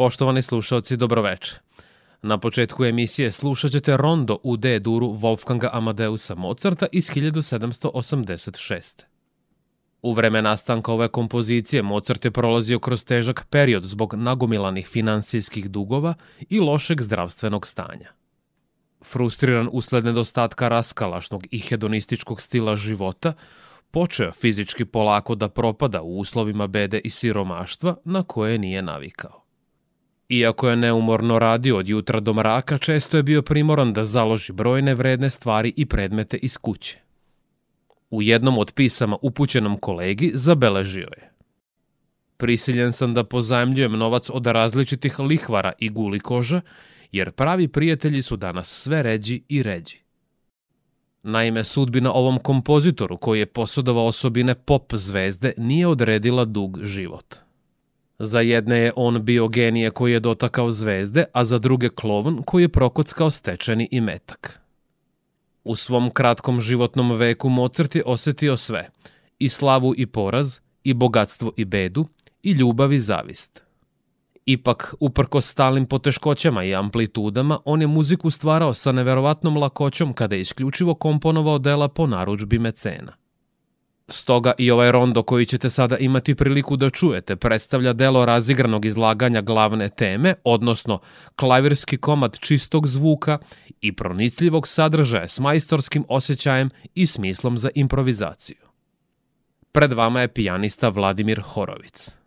Poštovani slušalci, dobroveče. Na početku emisije slušat ćete rondo u D-duru Wolfganga Amadeusa Mozarta iz 1786. U vreme nastanka ove kompozicije Mozart je prolazio kroz težak period zbog nagomilanih finansijskih dugova i lošeg zdravstvenog stanja. Frustriran usled nedostatka raskalašnog i hedonističkog stila života, počeo fizički polako da propada u uslovima bede i siromaštva na koje nije navikao. Iako je neumorno radio od jutra do mraka, često je bio primoran da založi brojne vredne stvari i predmete iz kuće. U jednom od pisama upućenom kolegi zabeležio je. Prisiljen sam da pozajemljujem novac od različitih lihvara i gulikoža, jer pravi prijatelji su danas sve ređi i ređi. Naime, sudbina ovom kompozitoru koji je posodovao osobine pop zvezde nije odredila dug život. Za jedne je on bio genije koji je dotakao zvezde, a za druge klovn koji je prokockao stečeni i metak. U svom kratkom životnom veku Mozart je osetio sve, i slavu i poraz, i bogatstvo i bedu, i ljubav i zavist. Ipak, uprko stalnim poteškoćama i amplitudama, on je muziku stvarao sa neverovatnom lakoćom kada je isključivo komponovao dela po naručbi mecena. Stoga i ovaj rondo koji ćete sada imati priliku da čujete predstavlja delo razigranog izlaganja glavne teme, odnosno klavirski komad čistog zvuka i pronicljivog sadržaja s majstorskim osjećajem i smislom za improvizaciju. Pred vama je pijanista Vladimir Horovic.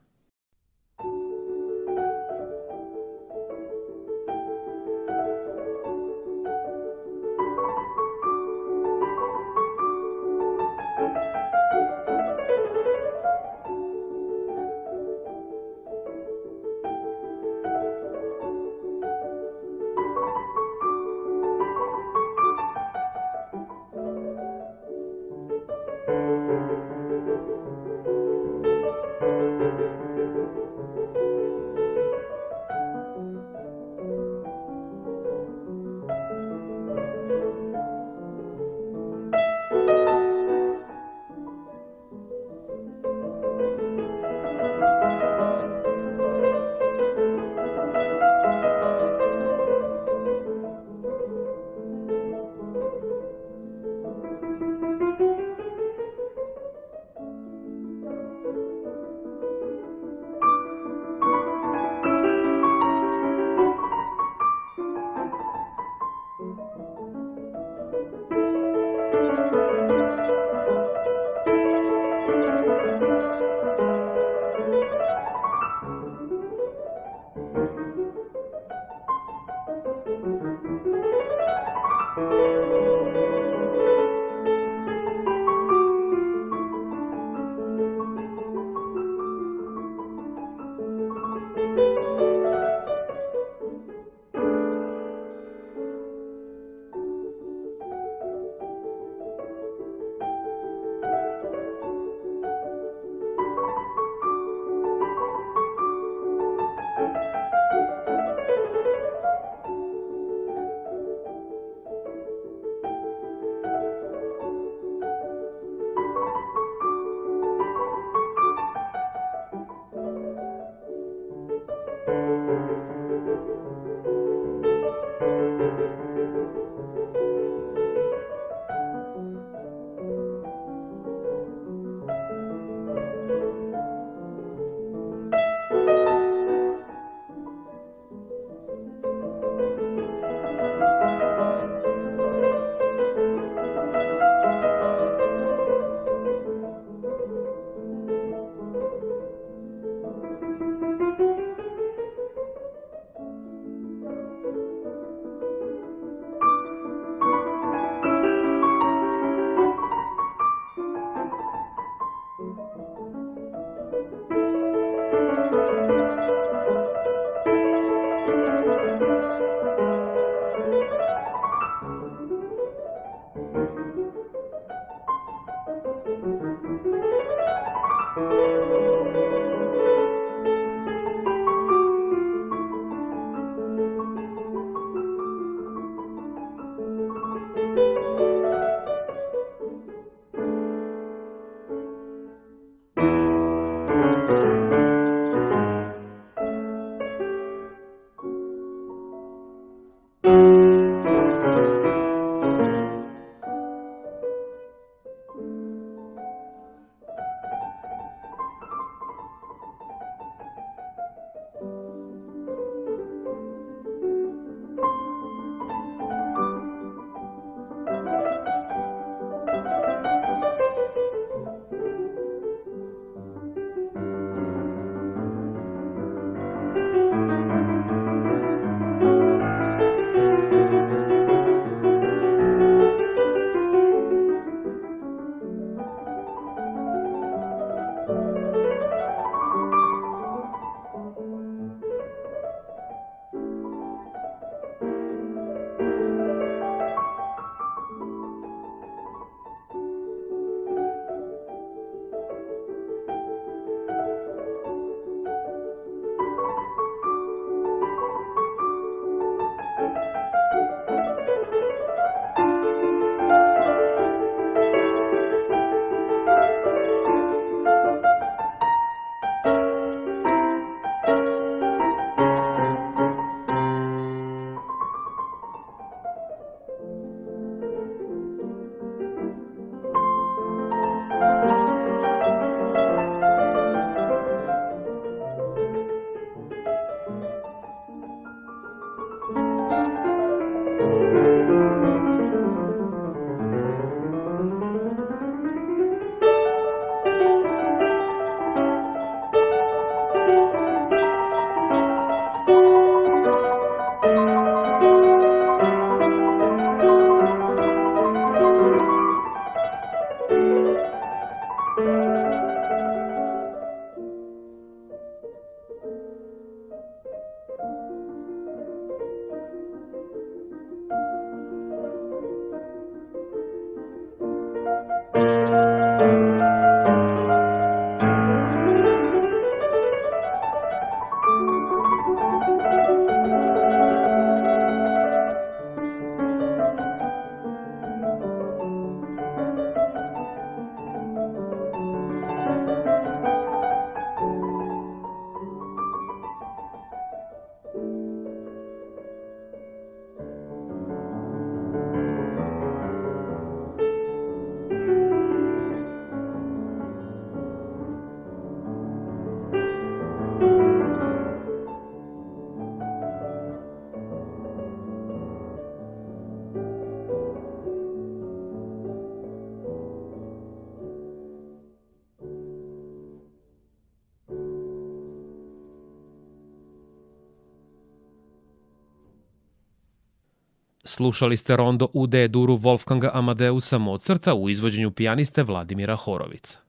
Slušali ste rondo u D-duru Wolfganga Amadeusa Mozarta u izvođenju pijaniste Vladimira Horovica.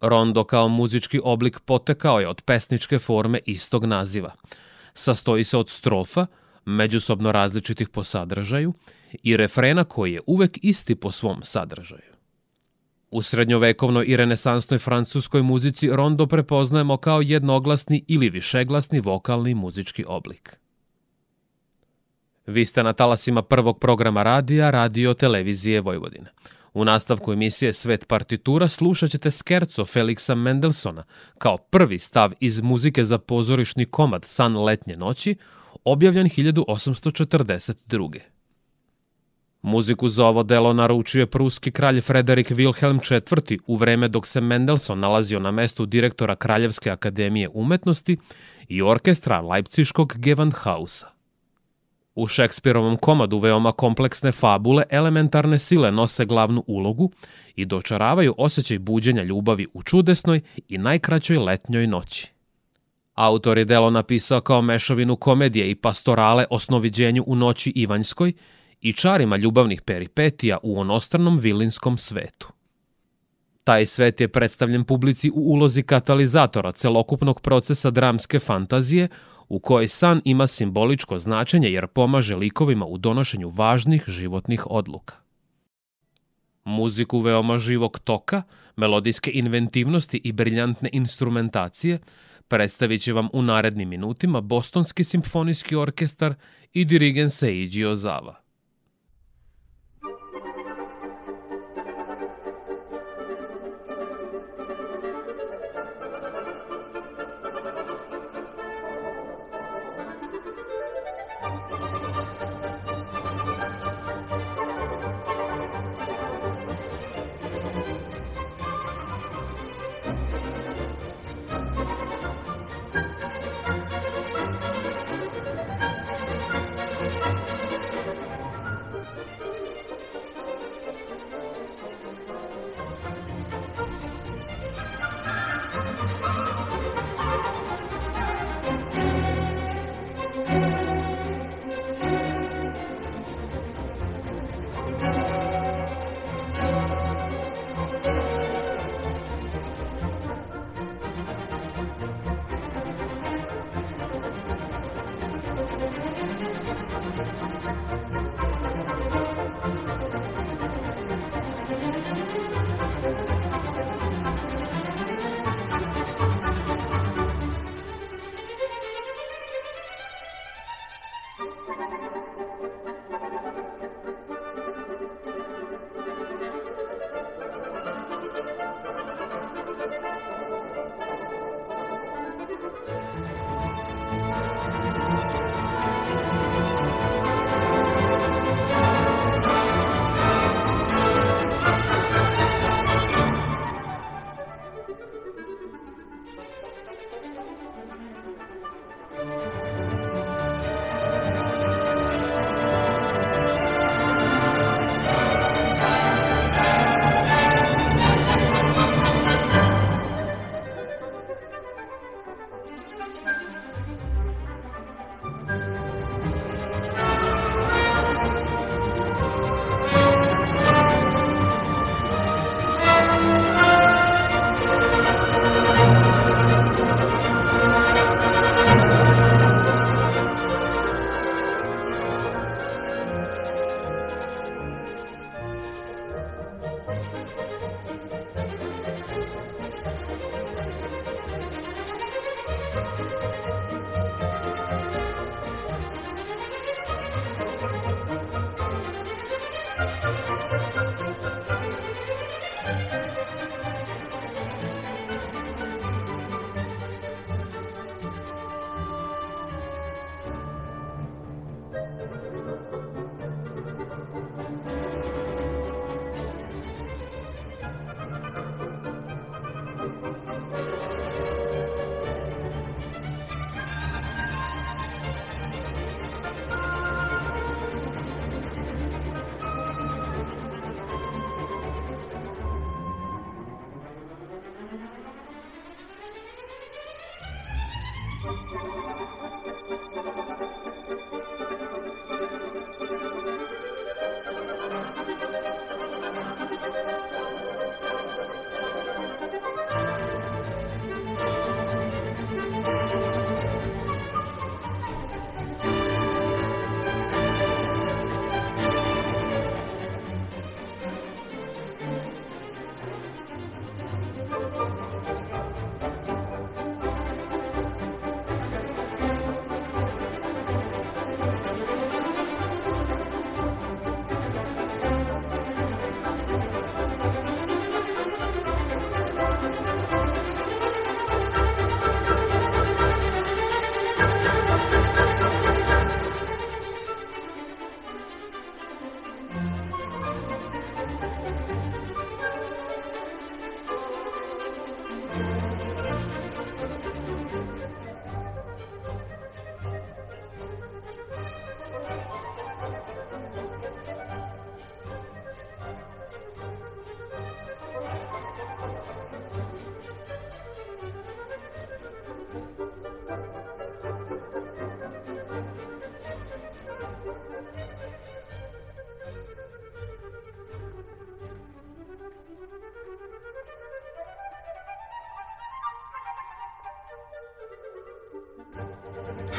Rondo kao muzički oblik potekao je od pesničke forme istog naziva. Sastoji se od strofa, međusobno različitih po sadržaju, i refrena koji je uvek isti po svom sadržaju. U srednjovekovnoj i renesansnoj francuskoj muzici rondo prepoznajemo kao jednoglasni ili višeglasni vokalni muzički oblik. Vi ste na talasima prvog programa radija Radio Televizije Vojvodine. U nastavku emisije Svet partitura slušat ćete skerco Feliksa Mendelsona kao prvi stav iz muzike za pozorišni komad San letnje noći, objavljen 1842. Muziku za ovo delo naručio je pruski kralj Frederik Wilhelm IV. u vreme dok se Mendelssohn nalazio na mestu direktora Kraljevske akademije umetnosti i orkestra Leipciškog Gewandhausa. U Šekspirovom komadu veoma kompleksne fabule elementarne sile nose glavnu ulogu i dočaravaju osjećaj buđenja ljubavi u čudesnoj i najkraćoj letnjoj noći. Autor je delo napisao kao mešavinu komedije i pastorale o snoviđenju u noći Ivanjskoj i čarima ljubavnih peripetija u onostranom vilinskom svetu. Taj svet je predstavljen publici u ulozi katalizatora celokupnog procesa dramske fantazije u kojoj san ima simboličko značenje jer pomaže likovima u donošenju važnih životnih odluka. Muziku veoma živog toka, melodijske inventivnosti i briljantne instrumentacije predstavit će vam u narednim minutima Bostonski simfonijski orkestar i dirigen Seiji Ozawa.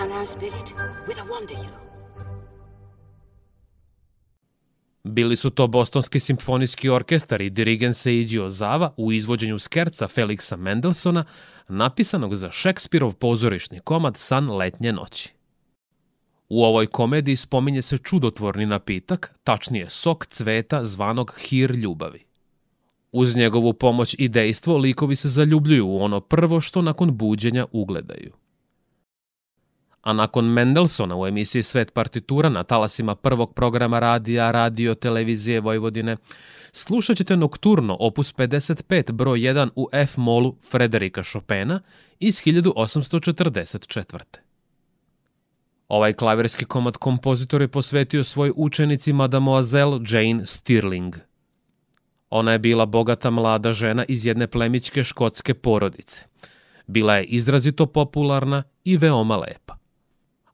Down spirit with a wonder you. Bili su to Bostonski simfonijski orkestar i dirigent Seiji Ozawa u izvođenju skerca Felixa Mendelsona, napisanog za Šekspirov pozorišni komad San letnje noći. U ovoj komediji spominje se čudotvorni napitak, tačnije sok cveta zvanog hir ljubavi. Uz njegovu pomoć i dejstvo likovi se zaljubljuju u ono prvo što nakon buđenja ugledaju. A nakon Mendelsona u emisiji Svet partitura na talasima prvog programa radija Radio Televizije Vojvodine slušat ćete nokturno opus 55 broj 1 u F-molu Frederika Chopina iz 1844. Ovaj klavirski komad kompozitor je posvetio svoj učenici Mademoiselle Jane Stirling – Ona je bila bogata mlada žena iz jedne plemićke škotske porodice. Bila je izrazito popularna i veoma lepa.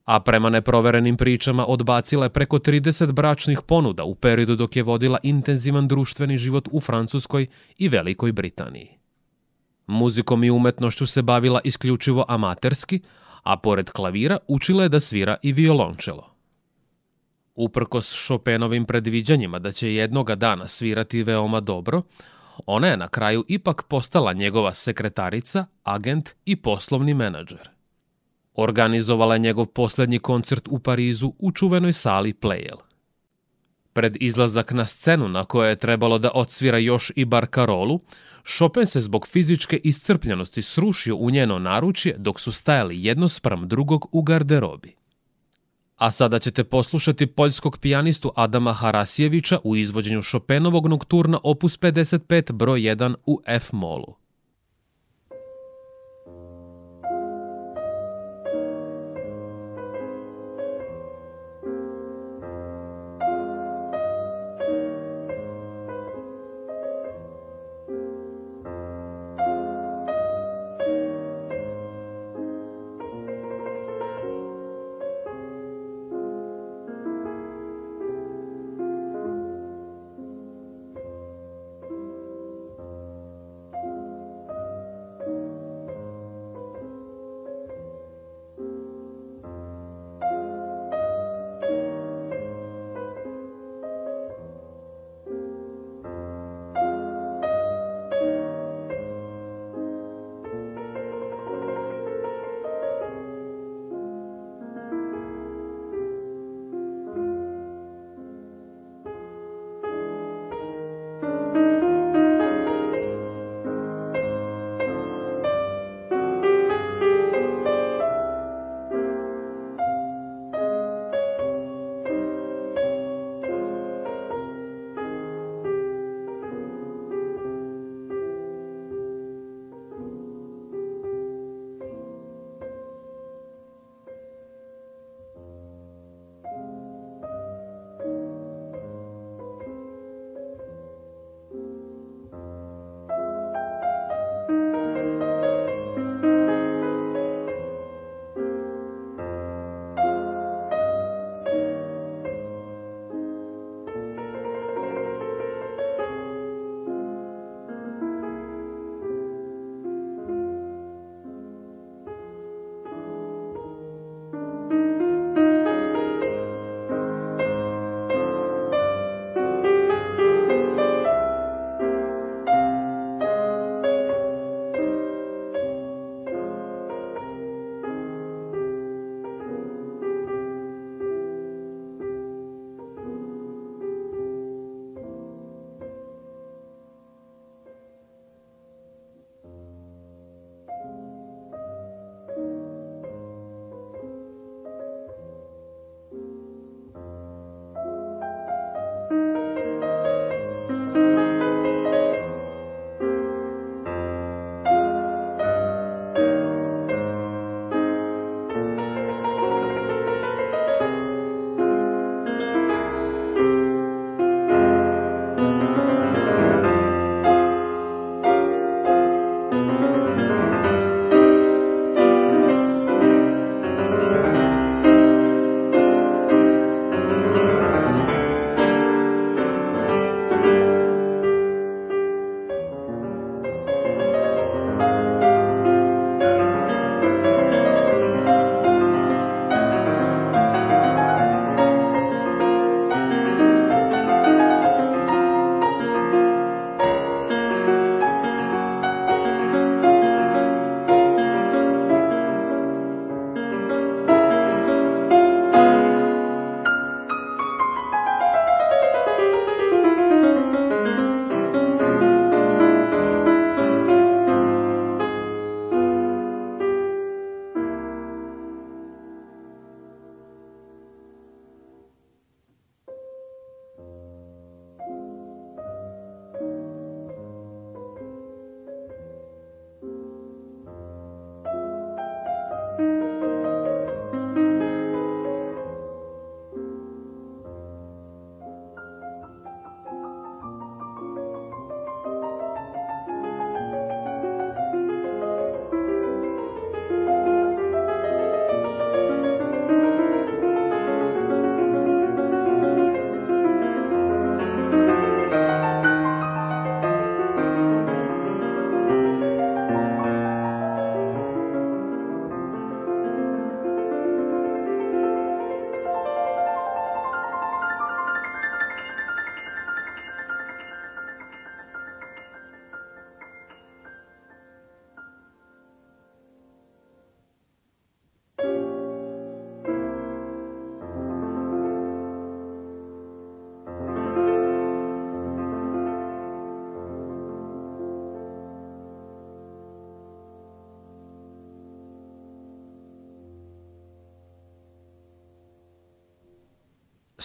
A prema neproverenim pričama odbacila je preko 30 bračnih ponuda u periodu dok je vodila intenzivan društveni život u Francuskoj i Velikoj Britaniji. Muzikom i umetnošću se bavila isključivo amaterski, a pored klavira učila je da svira i violončelo. Uprkos Chopinovim predviđanjima da će jednoga dana svirati veoma dobro, ona je na kraju ipak postala njegova sekretarica, agent i poslovni menadžer. Organizovala je njegov poslednji koncert u Parizu u čuvenoj sali Plejel. Pred izlazak na scenu na kojoj je trebalo da odsvira još i barkarolu, Chopin se zbog fizičke iscrpljenosti srušio u njeno naručje dok su stajali jedno sprem drugog u garderobi. A sada ćete poslušati poljskog pijanistu Adama Harasijevića u izvođenju Chopinovog nokturna opus 55 broj 1 u F-molu.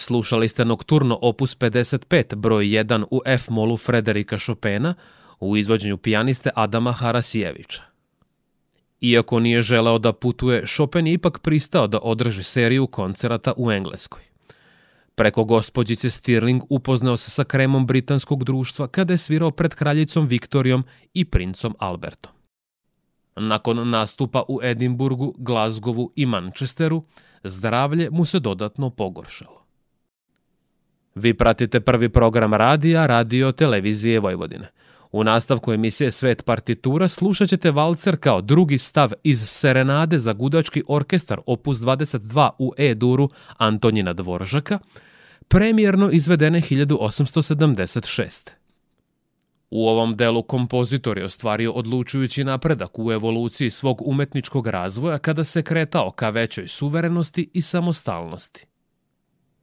Slušali ste Nokturno opus 55 broj 1 u F-molu Frederika Chopina u izvođenju pijaniste Adama Harasijevića. Iako nije želeo da putuje, Chopin je ipak pristao da održi seriju koncerata u Engleskoj. Preko gospođice Stirling upoznao se sa kremom britanskog društva kada je svirao pred kraljicom Viktorijom i princom Albertom. Nakon nastupa u Edimburgu, Glazgovu i Manchesteru, zdravlje mu se dodatno pogoršalo. Vi pratite prvi program radija Radio Televizije Vojvodine. U nastavku emisije Svet partitura slušat ćete valcer kao drugi stav iz Serenade za gudački orkestar opus 22 u E-duru Antonjina Dvoržaka, premijerno izvedene 1876. U ovom delu kompozitor je ostvario odlučujući napredak u evoluciji svog umetničkog razvoja kada se kretao ka većoj suverenosti i samostalnosti.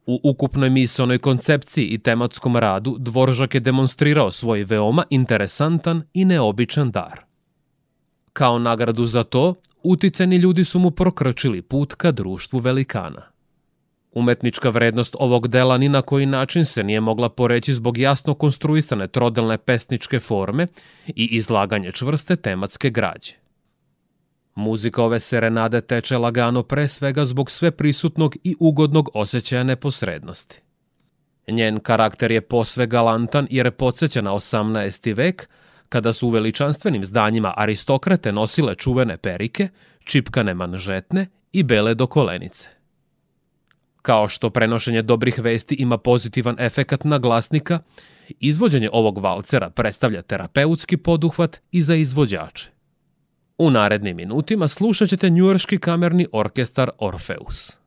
U ukupnoj misalnoj koncepciji i tematskom radu Dvoržak je demonstrirao svoj veoma interesantan i neobičan dar. Kao nagradu za to, uticeni ljudi su mu prokročili put ka društvu velikana. Umetnička vrednost ovog dela ni na koji način se nije mogla poreći zbog jasno konstruisane trodelne pesničke forme i izlaganje čvrste tematske građe. Muzika ove serenade teče lagano pre svega zbog sve prisutnog i ugodnog osjećaja neposrednosti. Njen karakter je posve galantan jer podsjeća na 18. vek, kada su u veličanstvenim zdanjima aristokrate nosile čuvene perike, čipkane manžetne i bele do kolenice. Kao što prenošenje dobrih vesti ima pozitivan efekat na glasnika, izvođenje ovog valcera predstavlja terapeutski poduhvat i za izvođače. U narednim minutima slušat ćete njujorški kamerni orkestar Orfeus.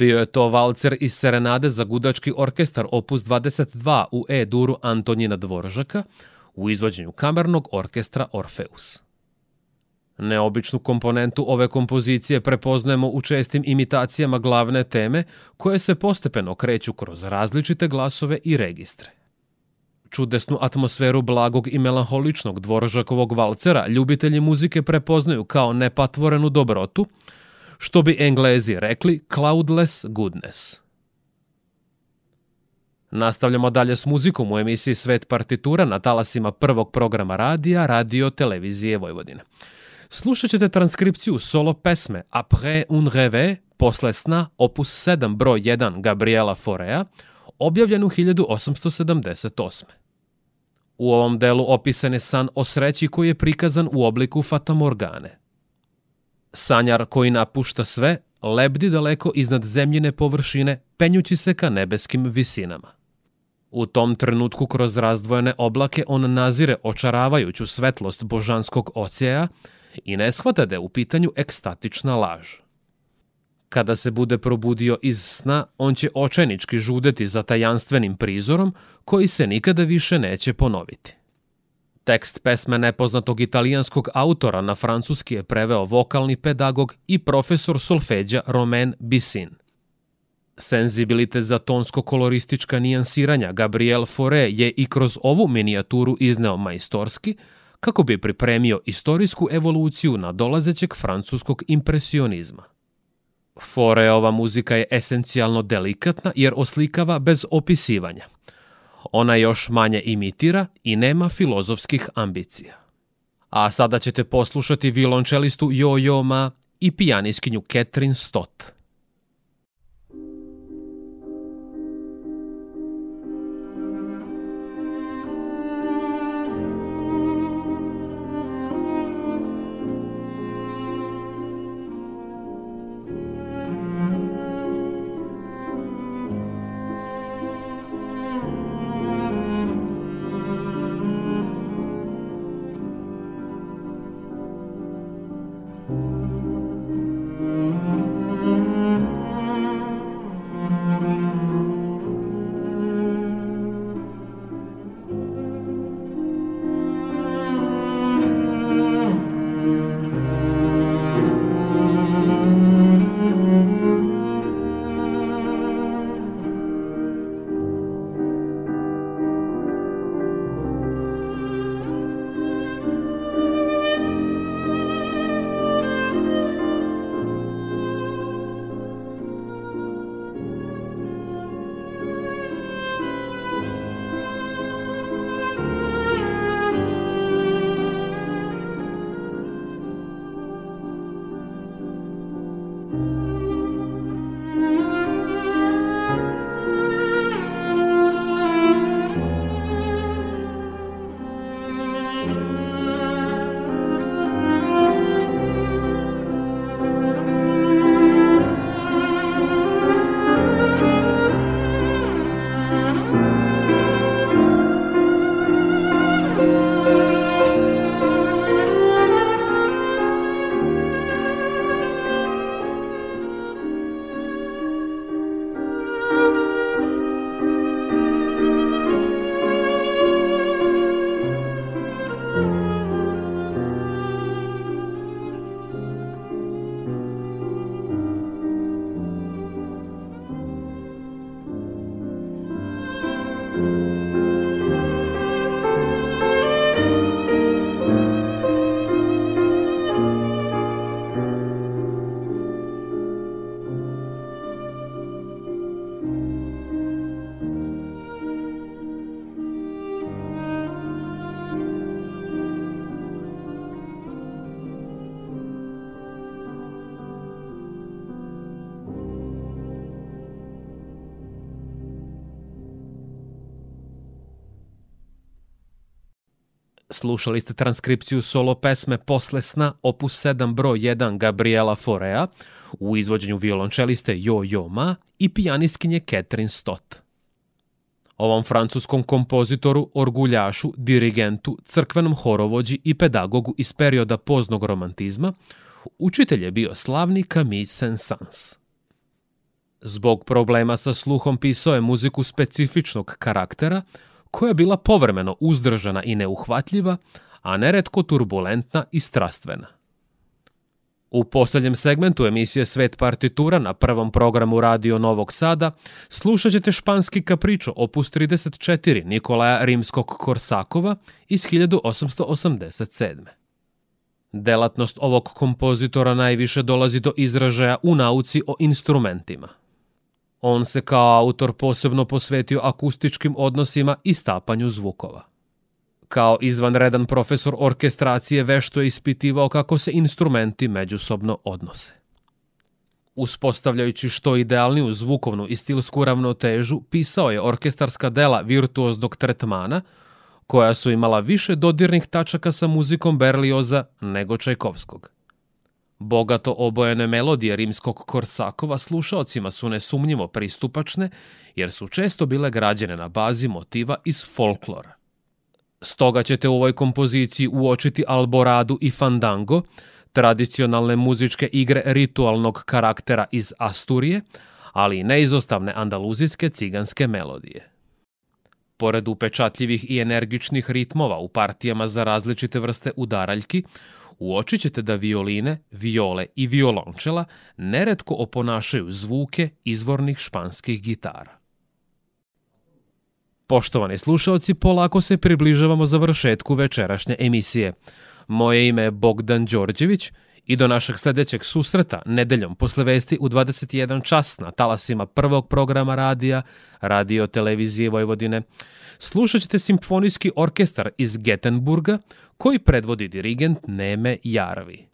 Bio je to valcer iz serenade za gudački orkestar opus 22 u E-duru Antonina Dvoržaka u izvođenju kamernog orkestra Orfeus. Neobičnu komponentu ove kompozicije prepoznajemo u čestim imitacijama glavne teme koje se postepeno kreću kroz različite glasove i registre. Čudesnu atmosferu blagog i melanholičnog dvoržakovog valcera ljubitelji muzike prepoznaju kao nepatvorenu dobrotu, što bi englezi rekli cloudless goodness. Nastavljamo dalje s muzikom u emisiji Svet partitura na talasima prvog programa radija Radio Televizije Vojvodine. Slušat ćete transkripciju solo pesme Après un rêve, posle sna, opus 7 broj 1 Gabriela Forea, objavljenu 1878. U ovom delu opisan je san o sreći koji je prikazan u obliku fatamorgane. Sanjar koji napušta sve, lebdi daleko iznad zemljine površine, penjući se ka nebeskim visinama. U tom trenutku kroz razdvojene oblake on nazire očaravajuću svetlost božanskog oceja i ne shvata da je u pitanju ekstatična laž. Kada se bude probudio iz sna, on će očajnički žudeti za tajanstvenim prizorom koji se nikada više neće ponoviti. Tekst pesme nepoznatog italijanskog autora na francuski je preveo vokalni pedagog i profesor solfeđa Romain Bissin. Senzibilitet za tonsko-koloristička nijansiranja Gabriel Fauré je i kroz ovu minijaturu izneo majstorski, kako bi pripremio istorijsku evoluciju nadolazećeg francuskog impresionizma. Foreova muzika je esencijalno delikatna jer oslikava bez opisivanja. Ona još manje imitira i nema filozofskih ambicija. A sada ćete poslušati violončelistu Jo-Jo Ma i pijaniskinju Catherine Stott – Slušali ste transkripciju solo pesme Posle sna opus 7 broj 1 Gabriela Forea u izvođenju violončeliste Jo Jo Ma i pijaniskinje Catherine Stott. Ovom francuskom kompozitoru, orguljašu, dirigentu, crkvenom horovođi i pedagogu iz perioda poznog romantizma, učitelj je bio slavni Camille Saint-Saëns. Zbog problema sa sluhom pisao je muziku specifičnog karaktera, koja je bila povremeno uzdržana i neuhvatljiva, a neretko turbulentna i strastvena. U posljednjem segmentu emisije Svet partitura na prvom programu Radio Novog Sada slušat ćete španski kapričo opus 34 Nikolaja Rimskog Korsakova iz 1887. Delatnost ovog kompozitora najviše dolazi do izražaja u nauci o instrumentima. On se kao autor posebno posvetio akustičkim odnosima i stapanju zvukova. Kao izvanredan profesor orkestracije vešto je ispitivao kako se instrumenti međusobno odnose. Uspostavljajući što idealniju zvukovnu i stilsku ravnotežu, pisao je orkestarska dela virtuoznog tretmana, koja su imala više dodirnih tačaka sa muzikom Berlioza nego Čajkovskog. Bogato obojene melodije rimskog Korsakova slušaocima su nesumnjivo pristupačne, jer su često bile građene na bazi motiva iz folklora. Stoga ćete u ovoj kompoziciji uočiti alboradu i fandango, tradicionalne muzičke igre ritualnog karaktera iz Asturije, ali i neizostavne andaluzijske ciganske melodije. Pored upečatljivih i energičnih ritmova u partijama za različite vrste udaraljki, uočit ćete da violine, viole i violončela neretko oponašaju zvuke izvornih španskih gitara. Poštovani slušalci, polako se približavamo završetku večerašnje emisije. Moje ime je Bogdan Đorđević i do našeg sledećeg susreta nedeljom posle vesti u 21 čas na talasima prvog programa radija, radio televizije Vojvodine, slušat ćete simfonijski orkestar iz Getenburga koji predvodi dirigent Neme Jarvi.